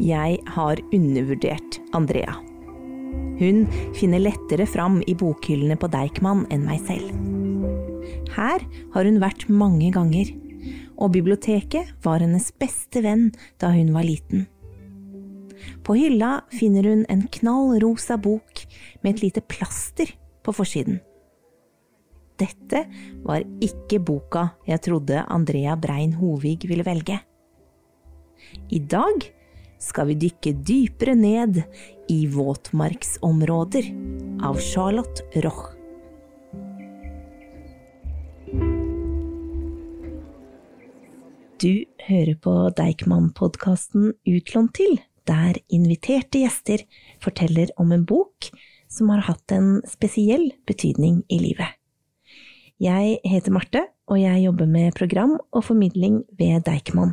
jeg har undervurdert Andrea. Hun finner lettere fram i bokhyllene på Deichman enn meg selv. Her har hun vært mange ganger, og biblioteket var hennes beste venn da hun var liten. På hylla finner hun en knallrosa bok med et lite plaster på forsiden. Dette var ikke boka jeg trodde Andrea Brein Hovig ville velge. I dag skal vi dykke dypere ned i våtmarksområder av Charlotte Roch. Du hører på Deichman-podkasten Utlånt til, der inviterte gjester forteller om en bok som har hatt en spesiell betydning i livet. Jeg heter Marte, og jeg jobber med program og formidling ved Deichman.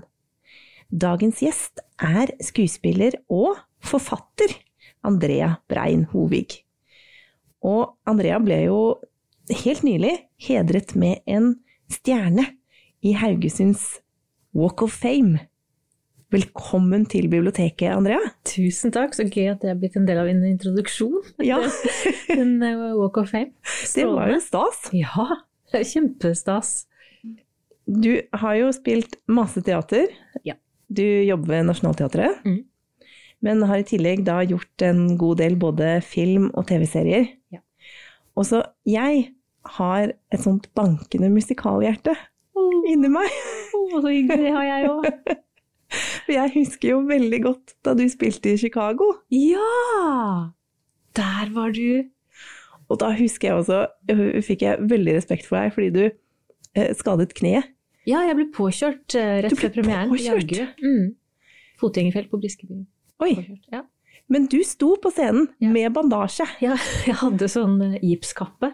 Dagens gjest er skuespiller og forfatter Andrea Brein Hovig. Og Andrea ble jo helt nylig hedret med en stjerne i Haugesunds Walk of Fame. Velkommen til biblioteket, Andrea. Tusen takk, så gøy at det er blitt en del av en introduksjon. Ja. en uh, Walk of Fame. Det var jo stas. Ja, det er kjempestas. Du har jo spilt masse teater. Ja. Du jobber ved Nationaltheatret. Mm. Men har i tillegg da gjort en god del både film og TV-serier. Ja. Og så jeg har et sånt bankende musikalhjerte Oh, inni meg. så hyggelig, det har jeg òg. For jeg husker jo veldig godt da du spilte i Chicago. Ja! Der var du. Og da husker jeg også, øh, fikk jeg veldig respekt for deg fordi du eh, skadet kneet. Ja, jeg ble påkjørt eh, rett ble før premieren. i påkjørt? Mm. Fotgjengerfelt på Briskeby. Oi, Påkjørt. Ja. men du sto på scenen Ja. med bandasje. ja, jeg hadde sånn eh, gipskappe.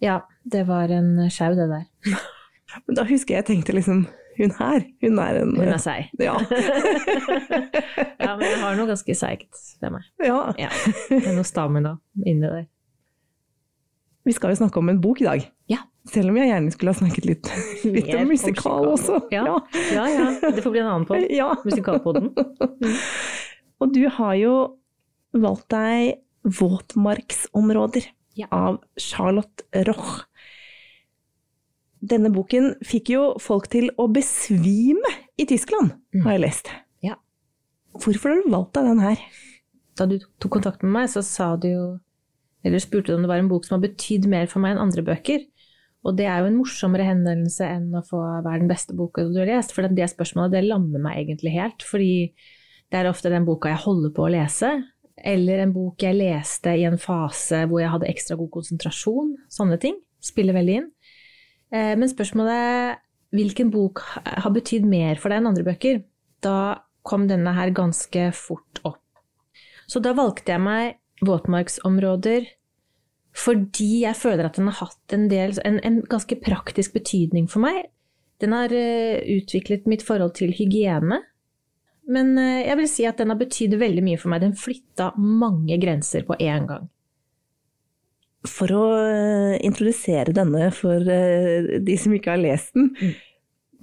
Ja, det var en sjau, det der. Men da husker jeg jeg tenkte liksom Hun her, hun er en Hun er seig. Ja. ja, men jeg har noe ganske seigt ved meg. ja. Ja, det er noe stamina inni der. Vi skal jo snakke om en bok i dag. Ja. Selv om jeg gjerne skulle ha snakket litt, litt om musikal også. Ja. Ja, ja, det får bli en annen podd. Ja. Musikalpodden. Og du har jo valgt deg Våtmarksområder Ja. av Charlotte Roch. Denne boken fikk jo folk til å besvime i Tyskland, Mm. har jeg lest. Ja. Hvorfor har du valgt deg den her? Da du tok kontakt med meg, så sa du jo Eller spurte du om det var en bok som har betydd mer for meg enn andre bøker. Og det er jo en morsommere henvendelse enn å få hva den beste boka du har lest. For det spørsmålet det lammer meg egentlig helt. Fordi det er ofte den boka jeg holder på å lese. Eller en bok jeg leste i en fase hvor jeg hadde ekstra god konsentrasjon. Sånne ting spiller veldig inn. Eh, Men spørsmålet hvilken bok har betydd mer for deg enn andre bøker, da kom denne her ganske fort opp. Så da valgte jeg meg våtmarksområder fordi jeg føler at den har hatt en, del, en, en ganske praktisk betydning for meg. Den har eh, utviklet mitt forhold til hygiene. Men eh, jeg vil si at den har betydd veldig mye for meg. Den flytta mange grenser på én gang. For å eh, introdusere denne for de som ikke har lest den, Mm.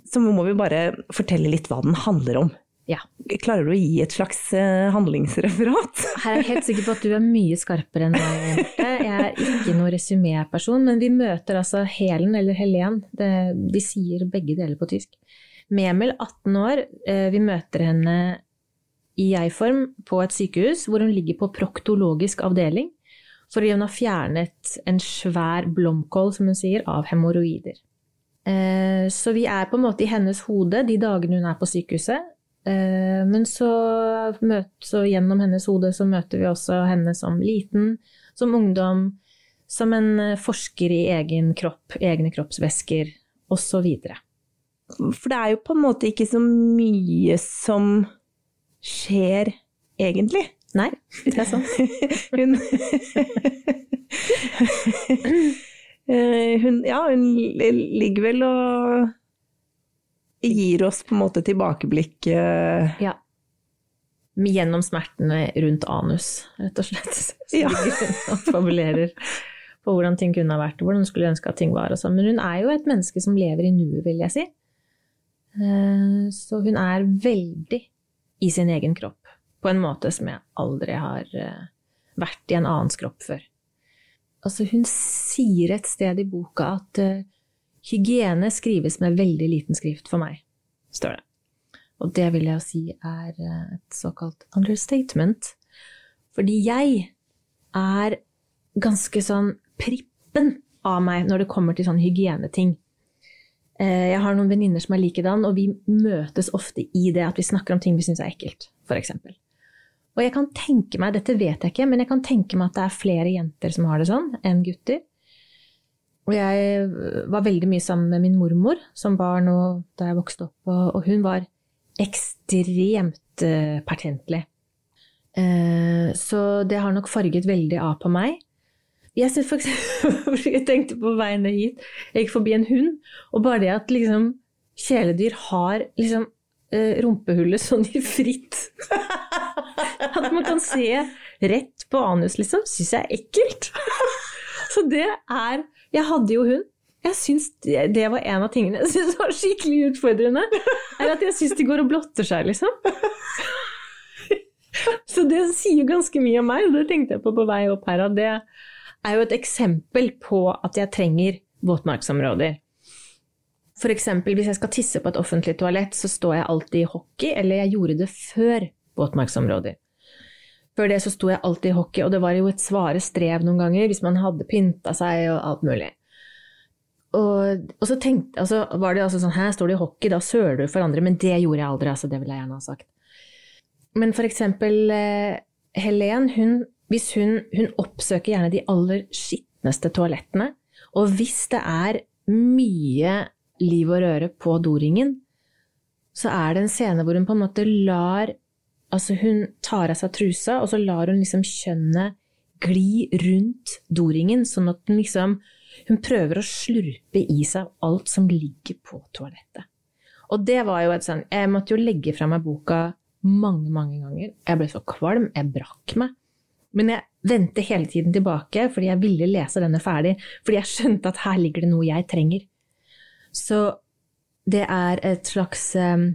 så må vi bare fortelle litt hva den handler om. Ja. Klarer du å gi et slags eh, handlingsreferat? Her er jeg helt sikker på at du er mye skarpere enn meg. Jeg er ikke noen resuméperson, men vi møter altså Helen eller Helen. Det, de sier begge deler på tysk. Memel, 18 år, eh, vi møter henne i jeg-form på et sykehus hvor hun ligger på proktologisk avdeling fordi hun har fjernet en svær blomkål, som hun sier, av hemoroider. Eh, Så vi er på en måte i hennes hode de dagene hun er på sykehuset. Eh, Men så, møt, så gjennom hennes hode så møter vi også henne som liten, som ungdom, som en eh, forsker i egen kropp, egne kroppsvæsker osv. For det er jo på en måte ikke så mye som skjer egentlig. Nei, det er sant. Hun Eh, hun, Ja, hun ligger vel og gir oss på en måte tilbakeblikk eh, Ja. Gjennom smertene rundt anus, rett og slett. Så Ja. og fabulerer på hvordan ting kunne ha vært, hvordan hun skulle ønske at ting var. Sånn. Men hun er jo et menneske som lever i nuet, vil jeg si. Eh, Så hun er veldig i sin egen kropp. på en måte som jeg aldri har eh, vært i en annens kropp før. Altså, hun sier et sted i boka at hygiene skrives med veldig liten skrift for meg, står det. Og det vil jeg si er uh, et såkalt understatement. Fordi jeg er ganske sånn prippen av meg når det kommer til sånn hygieneting. Uh, jeg har noen venninner som er likedan, og vi møtes ofte i det at vi snakker om ting vi syns er ekkelt, f.eks. Og jeg kan tenke meg, dette vet jeg ikke, men jeg kan tenke meg at det er flere jenter som har det sånn, enn gutter. Og jeg var veldig mye sammen med min mormor som barn og da jeg vokste opp, og hun var ekstremt uh, pertentlig. Uh, så det har nok farget veldig av på meg. Jeg, eksempel, jeg tenkte på veien ned hit, jeg gikk forbi en hund, og bare det at liksom kjæledyr har liksom uh, rumpehullet sånn i fritt At man kan se rett på anus, liksom, syns jeg er ekkelt. Så det er Jeg hadde jo hund. Jeg syns det, var en av tingene jeg syns var skikkelig utfordrende. Er at jeg syns de går og blotter seg, liksom. Så det sier jo ganske mye om meg, og det tenkte jeg på på vei opp her. Og det er jo et eksempel på at jeg trenger våtmarksområder. Eksempel hvis jeg skal tisse på et offentlig toalett, så står jeg alltid i hockey, eller jeg gjorde det før våtmarksområder. Før det så sto jeg alltid i hockey, og det var jo et svare strev noen ganger hvis man hadde pynta seg og alt mulig. Og, og så tenkte, altså var det altså sånn Her står du i hockey, da søler du for andre. Men det gjorde jeg aldri, altså. Det ville jeg gjerne ha sagt. Men for eksempel eh, Helen, hun, hvis hun, hun oppsøker gjerne de aller skitneste toalettene. Og hvis det er mye liv og røre på doringen, så er det en scene hvor hun på en måte lar Altså, hun tar av seg trusa, og så lar hun liksom kjønnet gli rundt doringen, sånn at hun liksom Hun prøver å slurpe i seg alt som ligger på toalettet. Og det var jo et sånn Jeg måtte jo legge fra meg boka mange, mange ganger. Jeg ble så kvalm. Jeg brakk meg. Men jeg vendte hele tiden tilbake fordi jeg ville lese denne ferdig. Fordi jeg skjønte at her ligger det noe jeg trenger. Så det er et slags um,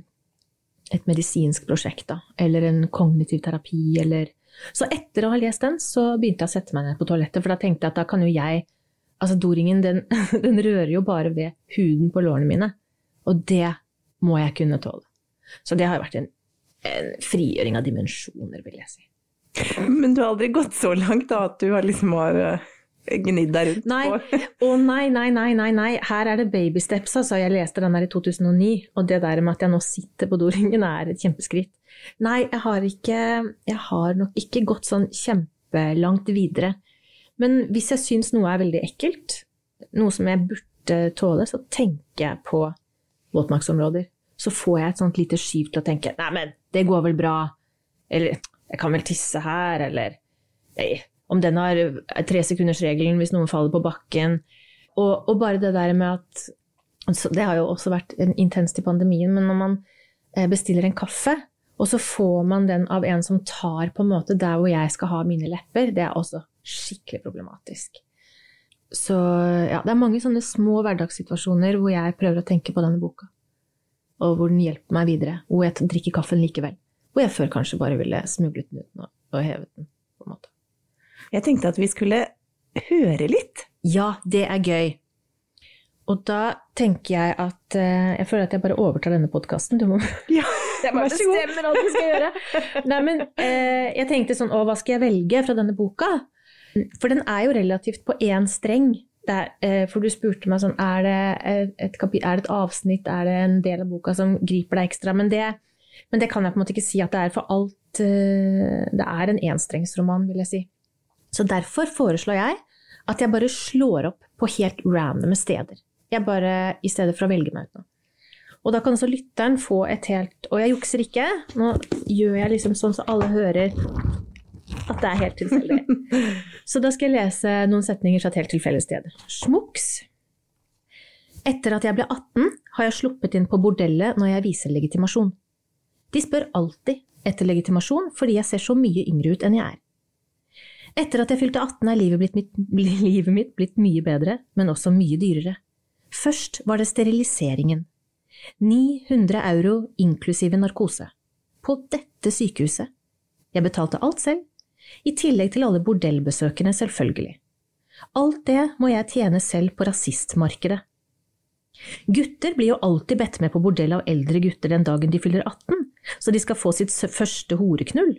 et medisinsk prosjekt, da, eller en kognitiv terapi, eller Så etter å ha lest den, så begynte jeg å sette meg ned på toalettet, for da tenkte jeg at da kan jo jeg Altså, doringen, den, den rører jo bare ved huden på lårene mine, og det må jeg kunne tåle. Så det har jo vært en, en frigjøring av dimensjoner, vil jeg si. Men du har aldri gått så langt da at du har liksom har eh, gnidd deg rundt nei. Å nei, nei, nei, nei, nei. Her er det babysteps, altså. Jeg leste den der i 2009, og det der med at jeg nå sitter på doringen, er et kjempeskritt. Nei, jeg har ikke Jeg har nok ikke gått sånn kjempelangt videre. Men hvis jeg syns noe er veldig ekkelt, noe som jeg burde tåle, så tenker jeg på våtmarksområder. Så får jeg et sånt lite skyv til å tenke nei, men det går vel bra. Eller jeg kan vel tisse her, eller Nei, om den har tresekundersregelen hvis noen faller på bakken. Og, og, bare det der med at Det har jo også vært intenst i pandemien, men når man eh, bestiller en kaffe, og så får man den av en som tar på en måte der hvor jeg skal ha mine lepper, det er også skikkelig problematisk. Så ja, det er mange sånne små hverdagssituasjoner hvor jeg prøver å tenke på denne boka. Og hvor den hjelper meg videre. Hvor jeg drikker kaffen likevel. Hvor jeg før kanskje bare ville smuglet den ut og hevet den. på en måte. Jeg tenkte at vi skulle høre litt. Ja, det er gøy. Og da tenker jeg at uh, Jeg føler at jeg bare overtar denne podkasten. Du må ja, Jeg bare bestemmer alt du skal gjøre. Nei, men uh, jeg tenkte sånn Å, hva skal jeg velge fra denne boka? For den er jo relativt på én streng. Der, uh, for du spurte meg sånn er det, et kapit, er det et avsnitt, er det en del av boka som griper deg ekstra? Men det, men det kan jeg på en måte ikke si at det er for alt. Det er en enstrengsroman, vil jeg si. Så derfor foreslår jeg at jeg bare slår opp på helt randome steder. Jeg bare, I stedet for å velge meg ut noe. Og da kan også lytteren få et helt Og jeg jukser ikke. Nå gjør jeg liksom sånn så alle hører at det er helt tilfeldig. Så da skal jeg lese noen setninger fra et helt tilfeldig sted. Smuks. Etter at jeg ble 18, har jeg sluppet inn på bordellet når jeg viser legitimasjon. De spør alltid etter legitimasjon fordi jeg ser så mye yngre ut enn jeg er. Etter at jeg fylte 18 er livet, mitt, livet mitt blitt mye bedre, men også mye dyrere. Først var det steriliseringen. 900 euro inklusive narkose. På dette sykehuset. Jeg betalte alt selv, i tillegg til alle bordellbesøkene, selvfølgelig. Alt det må jeg tjene selv på rasistmarkedet. Gutter blir jo alltid bedt med på bordell av eldre gutter den dagen de fyller 18, så de skal få sitt første horeknull.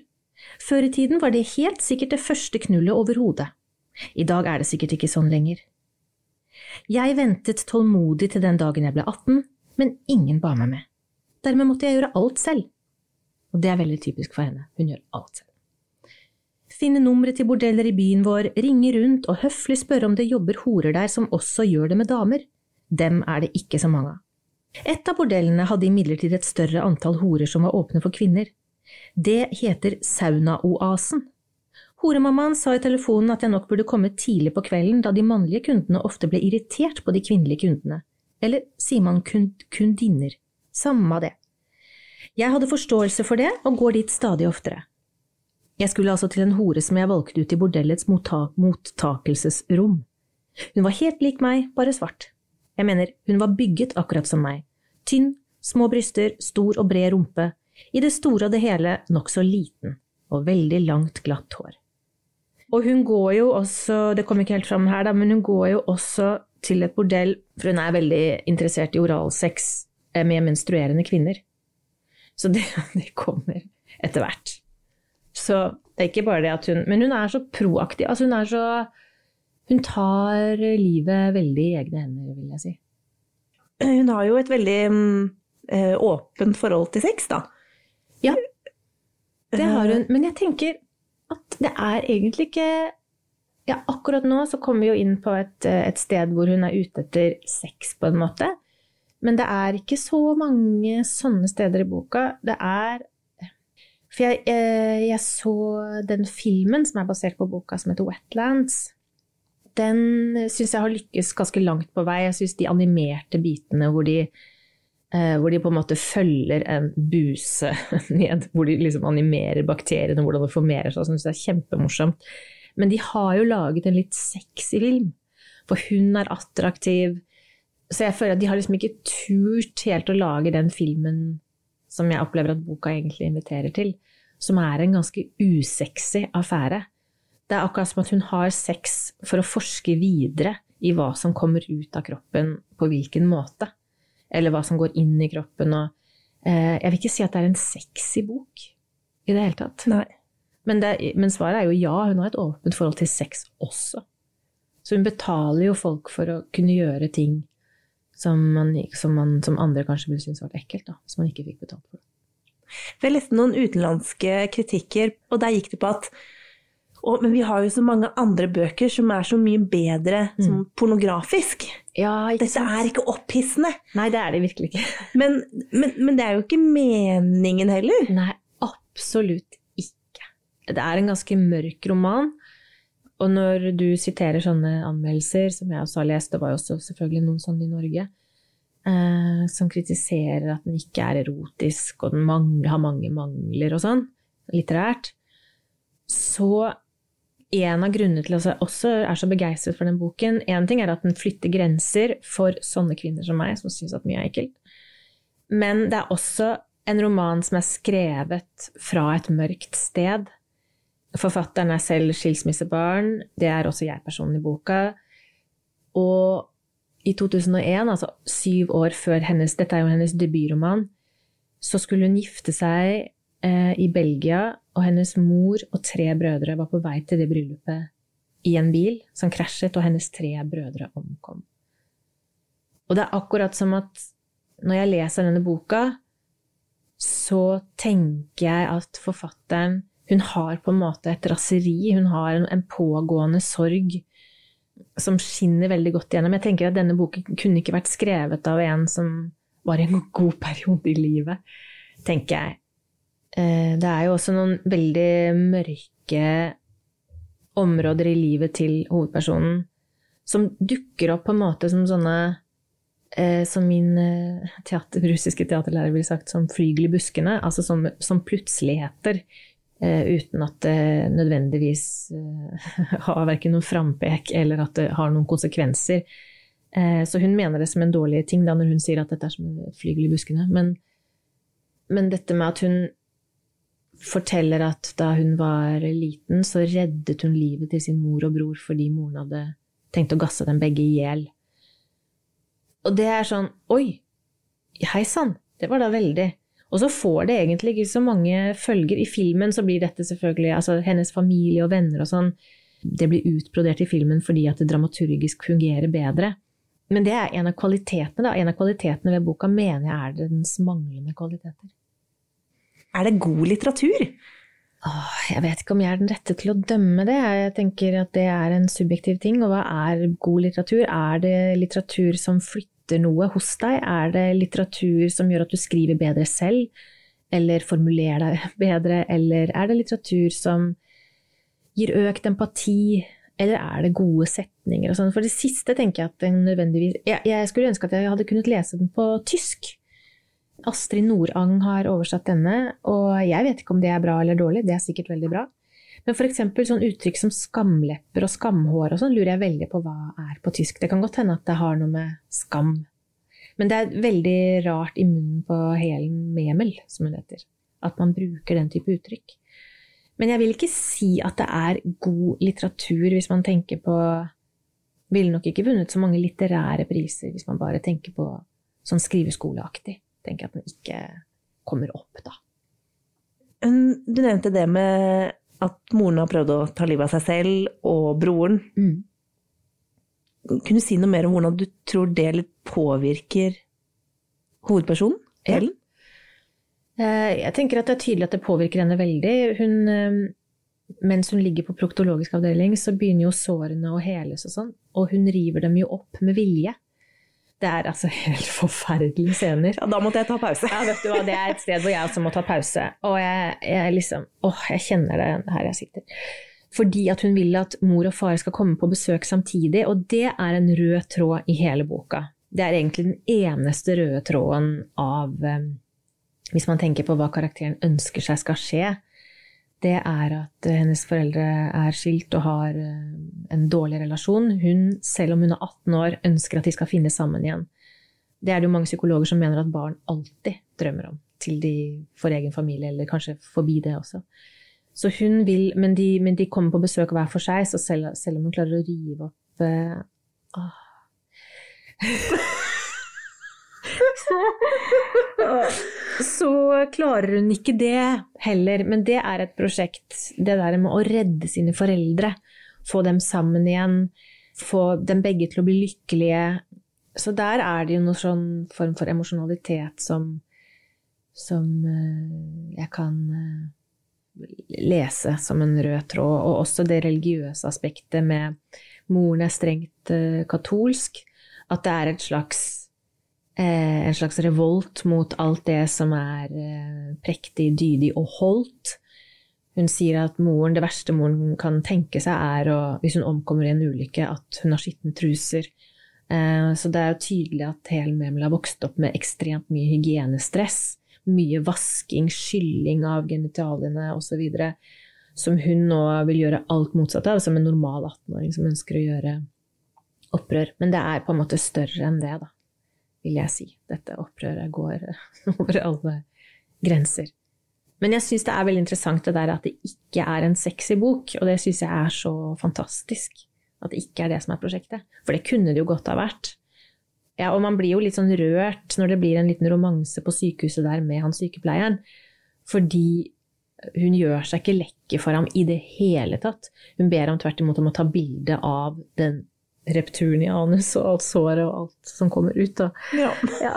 Før i tiden var det helt sikkert det første knullet overhodet. I dag er det sikkert ikke sånn lenger. Jeg ventet tålmodig til den dagen jeg ble 18, men ingen ba meg med. Dermed måtte jeg gjøre alt selv. Og det er veldig typisk for henne, hun gjør alt selv. Finne numre til bordeller i byen vår, ringe rundt og høflig spørre om det jobber horer der som også gjør det med damer. Dem er det ikke så mange av. Et av bordellene hadde imidlertid et større antall horer som var åpne for kvinner. Det heter Saunaoasen. Horemammaen sa i telefonen at jeg nok burde komme tidlig på kvelden, da de mannlige kundene ofte ble irritert på de kvinnelige kundene. Eller sier man kund kundinner? Samme det. Jeg hadde forståelse for det, og går dit stadig oftere. Jeg skulle altså til en hore som jeg valgte ut i bordellets mottakelsesrom. Hun var helt lik meg, bare svart. Jeg mener, hun var bygget akkurat som meg. Tynn, små bryster, stor og bred rumpe, i det store og det hele nokså liten, og veldig langt, glatt hår. Og hun går jo også, det kom ikke helt fram her, da, men hun går jo også til et bordell, for hun er veldig interessert i oralsex eh, med menstruerende kvinner. Så det, det kommer etter hvert. Så det er ikke bare det at hun Men hun er så proaktiv. Altså hun er så Hun tar livet veldig i egne hender, vil jeg si. Hun har jo et veldig øh, åpent forhold til sex, da. Ja, det har hun. Men jeg tenker at det er egentlig ikke ja, akkurat nå så kommer vi jo inn på et, et, sted hvor hun er ute etter sex, på en måte. Men det er ikke så mange sånne steder i boka. Det er For jeg, eh, jeg så den filmen som er basert på boka, som heter Wetlands. Den syns jeg har lykkes ganske langt på vei. Jeg syns de animerte bitene hvor de, eh, hvor de på en måte følger en buse ned, hvor de liksom animerer bakteriene, hvordan det formerer seg, syns det er kjempemorsomt. Men de har jo laget en litt sexy film. For hun er attraktiv, så jeg føler at de har liksom ikke turt helt å lage den filmen som jeg opplever at boka egentlig inviterer til, som er en ganske usexy affære. Det er akkurat som at hun har sex for å forske videre i hva som kommer ut av kroppen, på hvilken måte. Eller hva som går inn i kroppen. Og, eh, jeg vil ikke si at det er en sexy bok i det hele tatt. Men, det, men svaret er jo ja, hun har et åpent forhold til sex også. Så hun betaler jo folk for å kunne gjøre ting som, man, som, man, som andre kanskje ville synes var ekkelt, da, som man ikke fikk betalt for. Jeg leste noen utenlandske kritikker, og der gikk det på at og, men vi har jo så mange andre bøker som er så mye bedre mm. som pornografisk. Ja, Dette sant? er ikke opphissende. Nei, det er det virkelig ikke. men, men, men, det er jo ikke meningen heller. Nei, absolutt ikke. Det er en ganske mørk roman. Og når du siterer sånne anmeldelser, som jeg også har lest, det var jo også selvfølgelig noen sånne i Norge, eh, som kritiserer at den ikke er erotisk, og den mangler, har mange mangler og sånn, litterært, så en av grunnene til at jeg også er så begeistret for den boken Én ting er at den flytter grenser for sånne kvinner som meg, som syns at mye er ekkelt. Men det er også en roman som er skrevet fra et mørkt sted Forfatteren er selv skilsmissebarn. Det er også jeg-personen i boka. Og i 2001, altså syv år før hennes Dette er jo hennes debutroman. Så skulle hun gifte seg i Belgia, og hennes mor og tre brødre var på vei til det bryllupet i en bil som krasjet, og hennes tre brødre omkom. Og det er akkurat som at når jeg leser denne boka, så tenker jeg at forfatteren hun har på en måte et raseri, hun har en, en, pågående sorg som skinner veldig godt igjennom. Jeg tenker at denne boken kunne ikke vært skrevet av en som var i en god periode i livet, tenker jeg. Eh, det er jo også noen veldig mørke områder i livet til hovedpersonen som dukker opp på en måte som sånne eh, som min eh, teater, russiske teaterlærer ville sagt, som flygel i buskene. Altså som, som plutseligheter uten at det nødvendigvis har verken noen frampek eller at det har noen konsekvenser. Så hun mener det som en dårlig ting da når hun sier at dette er som flygel i buskene. Men, men dette med at hun forteller at da hun var liten, så reddet hun livet til sin mor og bror fordi moren hadde tenkt å gasse dem begge i hjel. Og det er sånn Oi! Hei sann! Det var da veldig. Og så får det egentlig ikke så mange følger. I filmen så blir dette selvfølgelig altså hennes familie og venner og sånn. Det blir utbrodert i filmen fordi at det dramaturgisk fungerer bedre. Men det er en av kvalitetene, da. En av kvalitetene ved boka mener jeg er dens manglende kvaliteter. Er det god litteratur? Åh, jeg vet ikke om jeg er den rette til å dømme det. Jeg tenker at det er en subjektiv ting. Og hva er god litteratur? Er det litteratur som flytter noe hos deg? Er det litteratur som gjør at du skriver bedre selv? Eller formulerer deg bedre? Eller er det litteratur som gir økt empati? Eller er det gode setninger og sånn? For det siste tenker jeg at den nødvendigvis jeg, skulle ønske at jeg hadde kunnet lese den på tysk. Astrid Nordang har oversatt denne, og jeg vet ikke om det er bra eller dårlig, det er sikkert veldig bra. Men f.eks. sånn uttrykk som skamlepper og skamhår og sånn lurer jeg veldig på hva er på tysk. Det kan godt hende at det har noe med skam Men det er veldig rart i munnen på Helen Memel, som hun heter, at man bruker den type uttrykk. Men jeg vil ikke si at det er god litteratur hvis man tenker på Ville nok ikke vunnet så mange litterære priser hvis man bare tenker på sånn skriveskoleaktig tenker jeg at den ikke kommer opp, da. Du nevnte det med at moren har prøvd å ta livet av seg selv, og broren. Mm. Kunne du si noe mer om hvordan du tror det litt påvirker hovedpersonen, Ellen? Eh, jeg tenker at det er tydelig at det påvirker henne veldig. Hun, eh, mens hun ligger på proktologisk avdeling, så begynner jo sårene å heles og sånn, og hun river dem jo opp med vilje. Det er altså helt forferdelige scener. Ja, da måtte jeg ta pause. Ja, vet du hva, Det er et sted hvor jeg også må ta pause. Og jeg, jeg liksom Åh, jeg kjenner det her jeg sitter. Fordi at hun vil at mor og far skal komme på besøk samtidig, og det er en rød tråd i hele boka. Det er egentlig den eneste røde tråden av eh, Hvis man tenker på hva karakteren ønsker seg skal skje, det er at hennes foreldre er skilt og har eh, en dårlig relasjon. Hun, selv om hun er 18 år, ønsker at de skal finne sammen igjen. Det er det jo mange psykologer som mener at barn alltid drømmer om, til de får egen familie, eller kanskje forbi det også. Så hun vil, men de, men de kommer på besøk hver for seg, så selv, selv om hun klarer å rive opp uh. så klarer hun ikke det heller. Men det er et prosjekt, det der med å redde sine foreldre. Få dem sammen igjen. Få dem begge til å bli lykkelige. Så der er det jo noen sånn form for emosjonalitet som, som eh, jeg kan eh, lese som en rød tråd. Og også det religiøse aspektet med moren er strengt eh, katolsk. At det er et slags en slags revolt mot alt det som er eh, prektig, dydig og holdt. Hun sier at moren, det verste moren kan tenke seg, er å, hvis hun omkommer i en ulykke, at hun har skitne truser. Eh, så det er jo tydelig at Helen Memel har vokst opp med ekstremt mye hygienestress. Mye vasking, skylling av genitaliene osv. Som hun nå vil gjøre alt motsatt av, som en normal 18-åring som ønsker å gjøre opprør. Men det er på en måte større enn det, da vil jeg si. Dette opprøret går over alle grenser. Men jeg syns det er veldig interessant det der at det ikke er en sexy bok, og det syns jeg er så fantastisk. At det ikke er det som er prosjektet. For det kunne det jo godt ha vært. Ja, og man blir jo litt sånn rørt når det blir en liten romanse på sykehuset der med han sykepleieren. Fordi hun gjør seg ikke lekker for ham i det hele tatt. Hun ber ham tvert imot om å ta bilde av den repturen i anus og alt såret og alt som kommer ut. Da. Ja. ja.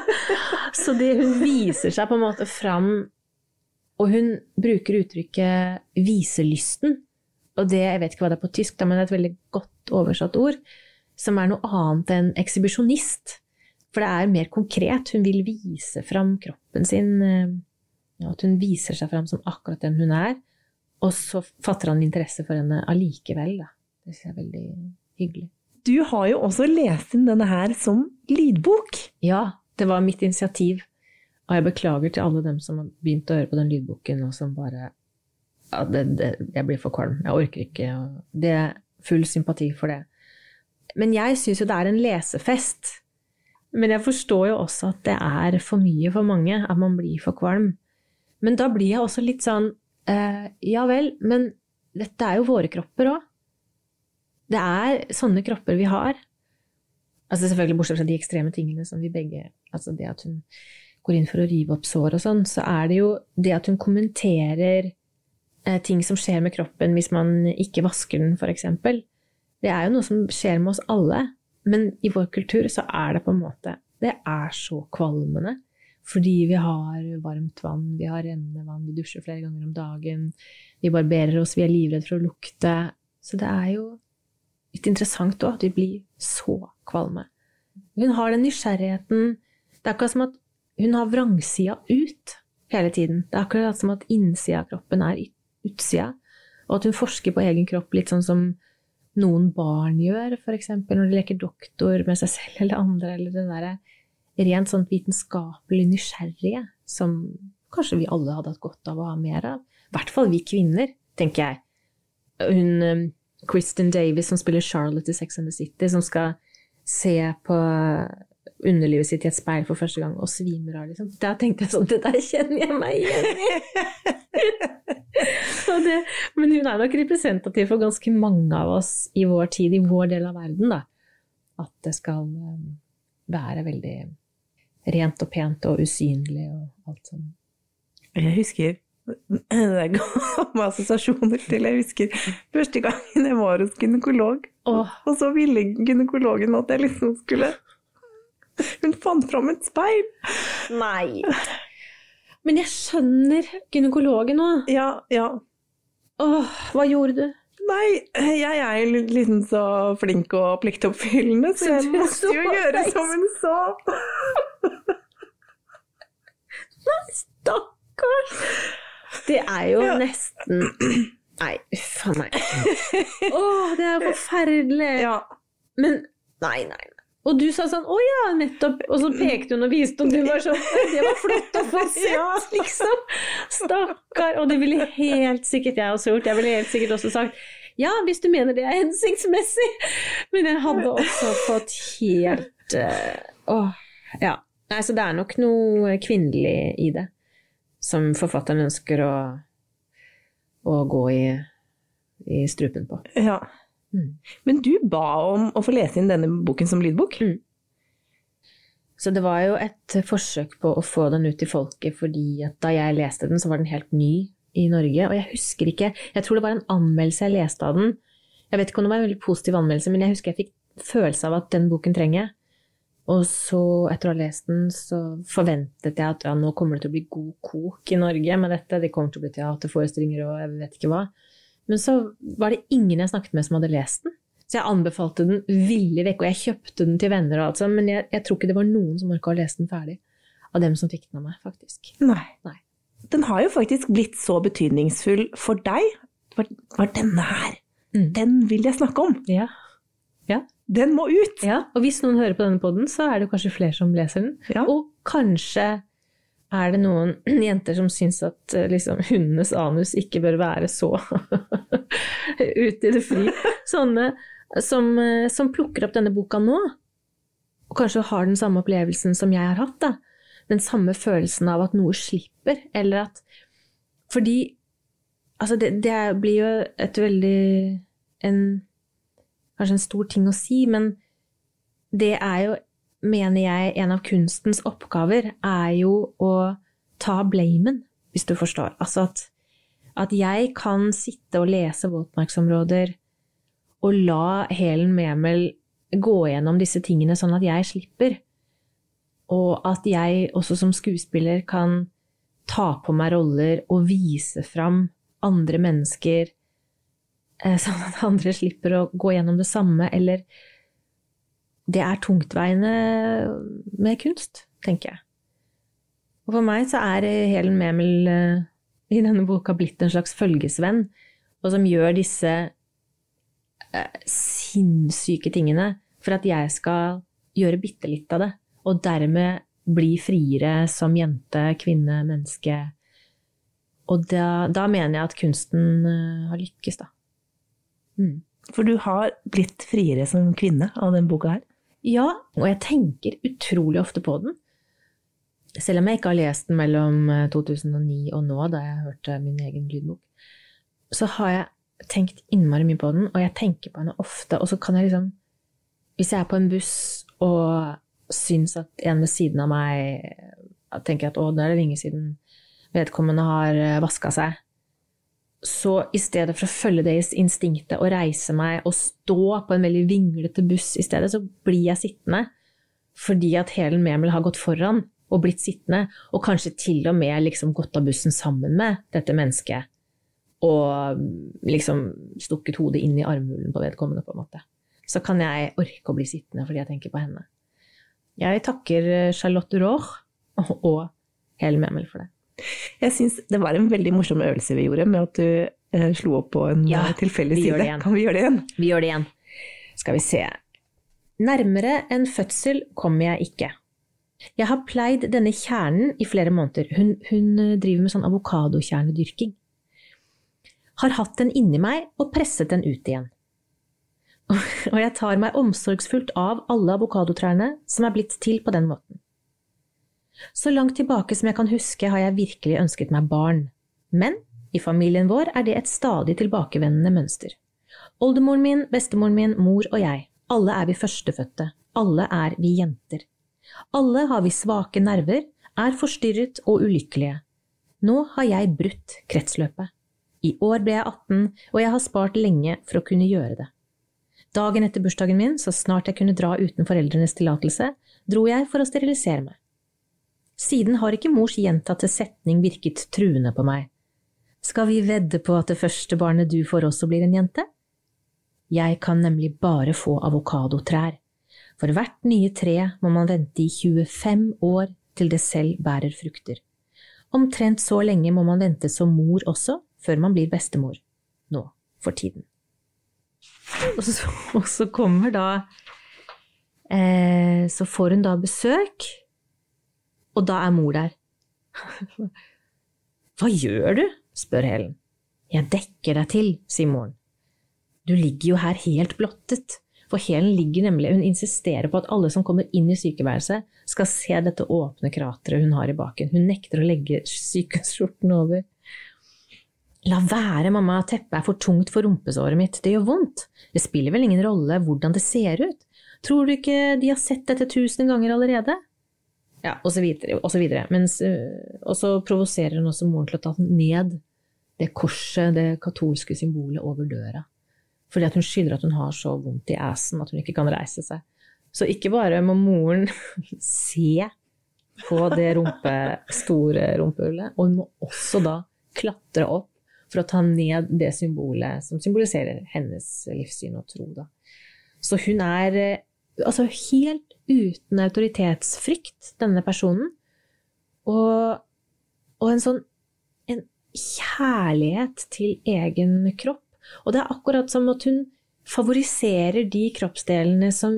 Så det hun viser seg på en måte fram Og hun bruker uttrykket 'viselysten'. Og det, jeg vet ikke hva det er på tysk, men det er et veldig godt oversatt ord. Som er noe annet enn ekshibisjonist. For det er mer konkret. Hun vil vise fram kroppen sin. Eh, at hun viser seg fram som akkurat den hun er. Og så fatter han interesse for henne allikevel. Da. Det synes jeg er veldig hyggelig. Du har jo også lest inn denne her som lydbok. Ja, det var mitt initiativ. Og jeg beklager til alle dem som har begynt å høre på den lydboken, og som bare ja, det, det, Jeg blir for kvalm. Jeg orker ikke. Det er full sympati for det. Men jeg syns jo det er en lesefest. Men jeg forstår jo også at det er for mye for mange, at man blir for kvalm. Men da blir jeg også litt sånn eh, Ja vel, men dette er jo våre kropper òg. Det er sånne kropper vi har. Altså selvfølgelig Bortsett fra de ekstreme tingene som vi begge Altså det at hun går inn for å rive opp sår og sånn, så er det jo det at hun kommenterer eh, ting som skjer med kroppen hvis man ikke vasker den, f.eks. Det er jo noe som skjer med oss alle, men i vår kultur så er det på en måte Det er så kvalmende. Fordi vi har varmt vann, vi har rennende vann, vi dusjer flere ganger om dagen, vi barberer oss, vi er livredde for å lukte. Så det er jo litt interessant òg, De blir så kvalme. Hun har den nysgjerrigheten Det er akkurat som at hun har vrangsida ut hele tiden. Det er akkurat som at innsida av kroppen er utsida, og at hun forsker på egen kropp litt sånn som noen barn gjør, f.eks. når de leker doktor med seg selv eller andre, eller det derre rent sånn vitenskapelig nysgjerrige som kanskje vi alle hadde hatt godt av å ha mer av. I hvert fall vi kvinner, tenker jeg. Hun Kristen Davis som spiller Charlotte i Sex and the City, som skal se på underlivet sitt i et speil for første gang og svimer av, liksom. Da tenkte jeg sånn Det der kjenner jeg meg igjen i! men hun er nok representativ for ganske mange av oss i vår tid, i vår del av verden, da. At det skal um, være veldig rent og pent og usynlig og alt sånn. Jeg husker det ga meg assosiasjoner til jeg husker første gangen jeg var hos gynekolog. Åh. Og så ville gynekologen at jeg liksom skulle Hun fant fram et speil. Nei. Men jeg skjønner gynekologen nå. Ja, ja. Åh, hva gjorde du? Nei, jeg er jo liksom så flink og pliktoppfyllende, så jeg måtte jo gjøre som hun sa. Nei, stakkars! Det er jo Ja. nesten Nei, uff a meg. Åh, det er forferdelig. Ja. Men nei, nei. nei. Og du sa sånn 'Å ja, nettopp', og så pekte hun og viste, og du var sånn 'Det var flott å få sett', liksom. Stakkar. Og det ville helt sikkert jeg også gjort. Jeg ville helt sikkert også sagt 'Ja, hvis du mener det er hensiktsmessig'. Men jeg hadde også fått helt eh, Åh. Ja. Nei, så det er nok noe kvinnelig i det. Som forfatteren ønsker å, å gå i, i strupen på. ja. Mm. Men du ba om å få lese inn denne boken som lydbok? Mm. Så det var jo et forsøk på å få den ut til folket, fordi da jeg leste den, så var den helt ny i Norge. Og jeg husker ikke Jeg tror det var en anmeldelse jeg leste av den. Jeg vet ikke om det var en veldig positiv anmeldelse, men jeg husker jeg fikk følelse av at den boken trenger jeg. Og så, etter å ha lest den, så forventet jeg at ja, nå kommer det til å bli god kok i Norge med dette. Det kommer til å bli teaterforestillinger og jeg vet ikke hva. Men så var det ingen jeg snakket med som hadde lest den. Så jeg anbefalte den villig vekk, og jeg kjøpte den til venner og alt sånt, men jeg, jeg tror ikke det var noen som orka å lese den ferdig. Av dem som fikk den av meg, faktisk. Nei. Nei. Den har jo faktisk blitt så betydningsfull for deg. Var, var denne her. Mm. Den vil jeg snakke om. Ja. Ja. Den må ut! ja. Og hvis noen hører på denne poden, så er det kanskje flere som leser den. Ja. Og kanskje er det noen jenter som syns at eh, liksom, hundenes anus ikke bør være så ute i det fri. Sånne som, eh, som plukker opp denne boka nå, og kanskje har den samme opplevelsen som jeg har hatt. Da. Den samme følelsen av at noe slipper, eller at Fordi altså det, det blir jo et veldig en, Kanskje en stor ting å si, men det er jo mener jeg en av kunstens oppgaver er jo å ta blamen, hvis du forstår. Altså at, at jeg kan sitte og lese våtmarksområder og la Helen Memel gå gjennom disse tingene sånn at jeg slipper. Og at jeg også som skuespiller kan ta på meg roller og vise fram andre mennesker, sånn at andre slipper å gå gjennom det samme, eller det er tungtveiende med kunst, tenker jeg. Og for meg så er Helen Memel eh, i denne boka blitt en slags følgesvenn, og som gjør disse eh, sinnssyke tingene for at jeg skal gjøre bitte litt av det, og dermed bli friere som jente, kvinne, menneske. Og da, da mener jeg at kunsten eh, har lykkes, da. Mm. For du har blitt friere som kvinne av den boka her. Ja, og jeg tenker utrolig ofte på den. Selv om jeg ikke har lest den mellom eh, 2009 og nå, da jeg hørte min egen lydbok, så har jeg tenkt innmari mye på den, og jeg tenker på henne ofte. Og så kan jeg liksom Hvis jeg er på en buss og syns at en ved siden av meg tenker at å, da er det lenge siden vedkommende har vaska seg, så i stedet for å følge deres instinktet og reise meg og stå på en veldig vinglete buss i stedet, så blir jeg sittende fordi at Helen Memel har gått foran og blitt sittende, og kanskje til og med liksom gått av bussen sammen med dette mennesket og liksom stukket hodet inn i armhulen på vedkommende, på en måte. Så kan jeg orke å bli sittende fordi jeg tenker på henne. Jeg takker Charlotte Roch og Helen Memel for det. Jeg syns det var en veldig morsom øvelse vi gjorde, med at du eh, slo opp på en Ja, eh, tilfeldig side. Kan vi gjøre det igjen? Vi gjør det igjen. Skal vi se. Nærmere en fødsel kommer jeg ikke. Jeg har pleid denne kjernen i flere måneder. Hun, hun eh, driver med sånn avokadokjernedyrking. Har hatt den inni meg og presset den ut igjen. Og jeg tar meg omsorgsfullt av alle avokadotrærne som er blitt til på den måten. Så langt tilbake som jeg kan huske, har jeg virkelig ønsket meg barn. Men i familien vår er det et stadig tilbakevendende mønster. Oldemoren min, bestemoren min, mor og jeg, alle er vi førstefødte, alle er vi jenter. Alle har vi svake nerver, er forstyrret og ulykkelige. Nå har jeg brutt kretsløpet. I år ble jeg 18, og jeg har spart lenge for å kunne gjøre det. Dagen etter bursdagen min, så snart jeg kunne dra uten foreldrenes tillatelse, dro jeg for å sterilisere meg. Siden har ikke mors gjentatte setning virket truende på meg. Skal vi vedde på at det første barnet du får også blir en jente? Jeg kan nemlig bare få avokadotrær. For hvert nye tre må man vente i 25 år til det selv bærer frukter. Omtrent så lenge må man vente som mor også, før man blir bestemor. Nå for tiden. Og så, og så kommer da eh, Så får hun da besøk, og da er mor der. Hva gjør du? spør Helen. Jeg dekker deg til, sier moren. Du ligger jo her helt blottet. For Helen ligger nemlig, hun insisterer på at alle som kommer inn i sykeværelset, skal se dette åpne krateret hun har i baken. Hun nekter å legge sykehusskjorten over. La være, mamma, teppet er for tungt for rumpesåret mitt, det gjør vondt. Det spiller vel ingen rolle hvordan det ser ut? Tror du ikke de har sett dette tusen ganger allerede? Ja, og så og øh, og så provoserer hun også moren til å ta ned det korset, det katolske symbolet, over døra. Fordi at hun skylder at hun har så vondt i assen at hun ikke kan reise seg. Så ikke bare må moren se på det rumpe, store rumpehullet, og hun må også da klatre opp for å ta ned det symbolet som symboliserer hennes livssyn og tro. Da. Så hun er eh, altså helt uten autoritetsfrykt, denne personen. Og, og en sånn en kjærlighet til egen kropp. Og det er akkurat som at hun favoriserer de kroppsdelene som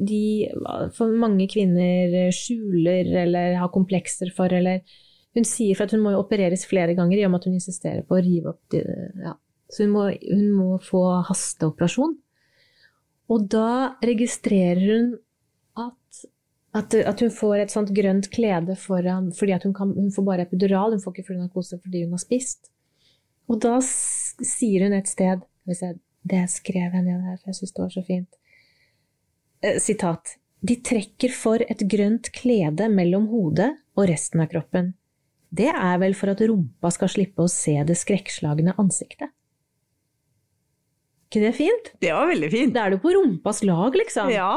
de for mange kvinner skjuler eller har komplekser for, eller hun sier for at hun må opereres flere ganger i og med at hun insisterer på å rive opp de, ja. Så hun må, hun må få hasteoperasjon. Og da registrerer hun at, at, at hun får et sånt grønt klede foran fordi hun, kan, hun får bare epidural, hun får ikke full narkose fordi hun har spist. Og da sier hun et sted jeg, Det skrev jeg ned her, for jeg syns det var så fint. Eh, sitat. De trekker for et grønt klede mellom hodet og resten av kroppen. Det er vel for at rumpa skal slippe å se det skrekkslagne ansiktet. Ikke det fint? Det var veldig fint. Da er du på rumpas lag, liksom. Ja.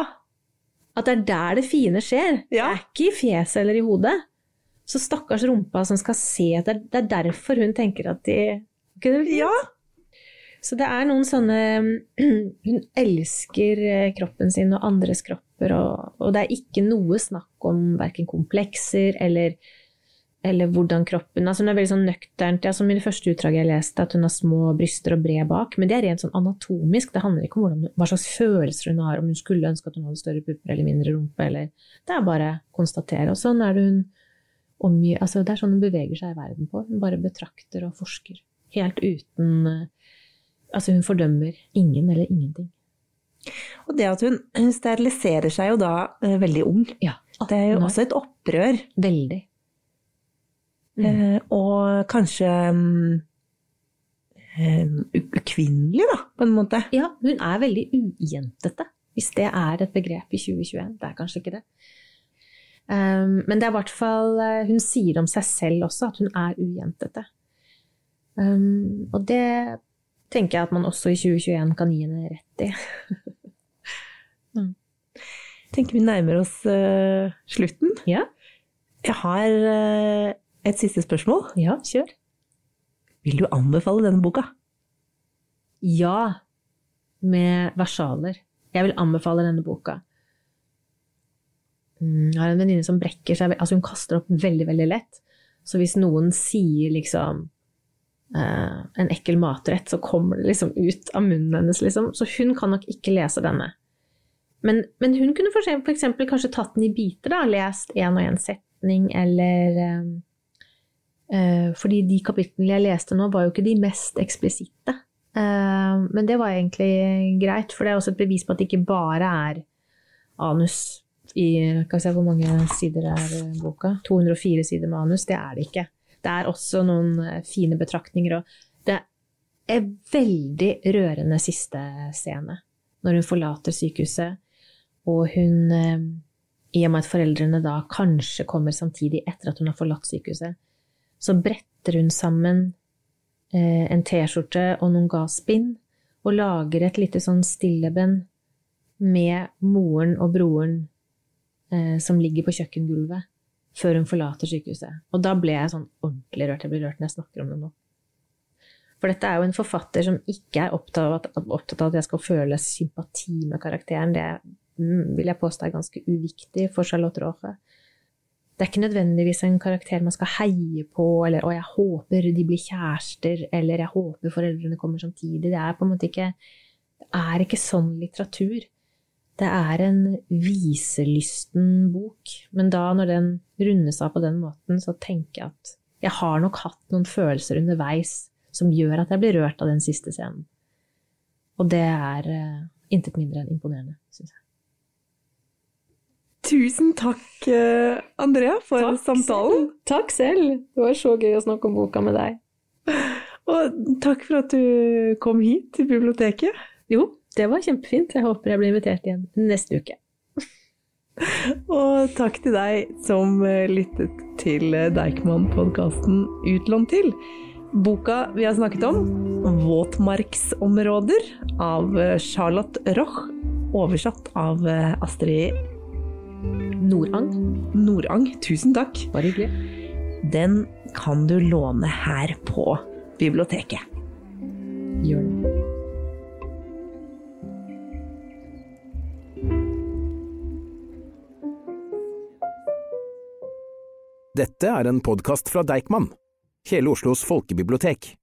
At det er der det fine skjer. Ja. Det er ikke i fjeset eller i hodet. Så stakkars rumpa som skal se etter Det er derfor hun tenker at de ikke det ja. Så det er noen sånne Hun elsker eh, kroppen sin og andres kropper, og, og det er ikke noe snakk om verken komplekser eller, eller hvordan kroppen altså Hun er veldig sånn nøkternt. Ja, som i det første utdraget jeg leste, at hun har små bryster og bred bak. Men det er rent sånn anatomisk. Det handler ikke om hvordan, hva slags følelser hun har, om hun skulle ønske at hun hadde større pupper eller mindre rumpe. Eller, det er bare å konstatere. Og sånn er det hun omgir Altså, det er sånn hun beveger seg i verden på. Hun bare betrakter og forsker. Helt uten eh, Altså, hun fordømmer ingen eller ingenting. Og det at hun steriliserer seg jo da eh, veldig ung. Ja, Det er jo 18 også et opprør. Veldig. Mm. Eh, og kanskje mm, eh, ukvinnelig, da, på en måte. Ja, hun er veldig ujentete, hvis det er et begrep i 2021. Det er kanskje ikke det. Um, men det er i hvert fall eh, Hun sier om seg selv også at hun er ujentete. Og det tenker jeg at man også i 2021 kan gi henne rett i. tenker vi nærmer oss eh, slutten. Ja, Jeg har eh, et siste spørsmål. ja kjør. Vil du anbefale denne boka? Ja, med versaler. Jeg vil anbefale denne boka. Mm, Jeg har en venninne som brekker seg Altså, hun kaster opp veldig, veldig lett. Så hvis noen sier liksom uh, en ekkel matrett, så kommer det liksom ut av munnen hennes, liksom. Så hun kan nok ikke lese denne. Men, men hun kunne for eksempel, for eksempel kanskje tatt den i biter, da. Lest én og én setning, eller eh, Fordi de kapitlene jeg leste nå, var jo ikke de mest eksplisitte. Eh, men det var egentlig greit, for det er også et bevis på at det ikke bare er anus i Skal vi se hvor mange sider er eh, boka? 204 sider med anus. Det er det ikke. Det er også noen eh, fine betraktninger, og det er veldig rørende siste scene. Når hun forlater sykehuset, og hun eh, I og med at foreldrene da kanskje kommer samtidig etter at hun har forlatt sykehuset, så bretter hun sammen eh, en T-skjorte og noen gasspinn og lager et lite sånn stilleben med moren og broren eh, som ligger på kjøkkengulvet før hun forlater sykehuset. Og da ble jeg sånn ordentlig rørt. Jeg blir rørt når jeg snakker om det nå. For dette er jo en forfatter som ikke er opptatt av at, opptatt av at jeg skal føle sympati med karakteren. Det mm, vil jeg påstå er ganske uviktig for Charlotte Roche. Det er ikke nødvendigvis en karakter man skal heie på, eller 'å, jeg håper de blir kjærester', eller 'jeg håper foreldrene kommer samtidig'. Det er på en måte ikke er ikke sånn litteratur. Det er en viselysten bok, men da når den rundes av på den måten, så tenker jeg at jeg har nok hatt noen følelser underveis som gjør at jeg blir rørt av den siste scenen. Og det er uh, intet mindre enn imponerende, syns jeg. Tusen takk, eh, Andrea, for samtalen. Takk selv. Det var så gøy å snakke om boka med deg. Og takk for at du kom hit til biblioteket. Jo, det var kjempefint. Jeg håper jeg blir invitert igjen neste uke. Og takk til deg som eh, lyttet til eh, Deichman-podkasten Utlånt til. Boka vi har snakket om, 'Våtmarksområder' av Charlotte Roch, oversatt av Astrid Nordang. Nordang. Tusen takk. Bare hyggelig. Den kan du låne her på biblioteket. Gjør det. Dette er en podkast fra Deichman, hele Oslos folkebibliotek.